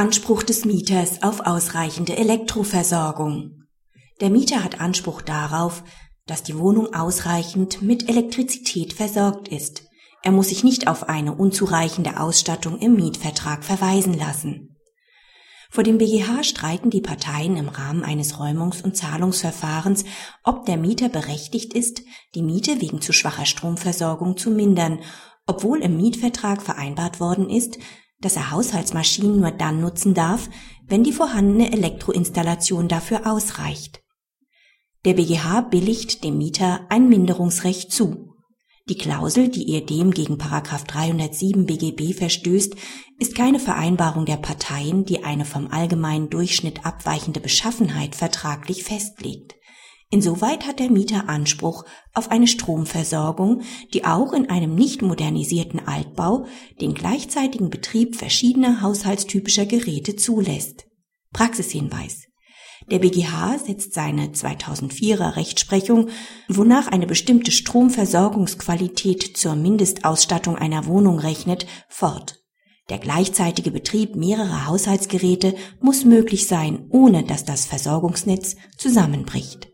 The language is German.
Anspruch des Mieters auf ausreichende Elektroversorgung. Der Mieter hat Anspruch darauf, dass die Wohnung ausreichend mit Elektrizität versorgt ist. Er muss sich nicht auf eine unzureichende Ausstattung im Mietvertrag verweisen lassen. Vor dem BGH streiten die Parteien im Rahmen eines Räumungs- und Zahlungsverfahrens, ob der Mieter berechtigt ist, die Miete wegen zu schwacher Stromversorgung zu mindern, obwohl im Mietvertrag vereinbart worden ist, dass er Haushaltsmaschinen nur dann nutzen darf, wenn die vorhandene Elektroinstallation dafür ausreicht. Der BGH billigt dem Mieter ein Minderungsrecht zu. Die Klausel, die ehedem gegen 307 BGB verstößt, ist keine Vereinbarung der Parteien, die eine vom allgemeinen Durchschnitt abweichende Beschaffenheit vertraglich festlegt. Insoweit hat der Mieter Anspruch auf eine Stromversorgung, die auch in einem nicht modernisierten Altbau den gleichzeitigen Betrieb verschiedener haushaltstypischer Geräte zulässt. Praxishinweis. Der BGH setzt seine 2004er Rechtsprechung, wonach eine bestimmte Stromversorgungsqualität zur Mindestausstattung einer Wohnung rechnet, fort. Der gleichzeitige Betrieb mehrerer Haushaltsgeräte muss möglich sein, ohne dass das Versorgungsnetz zusammenbricht.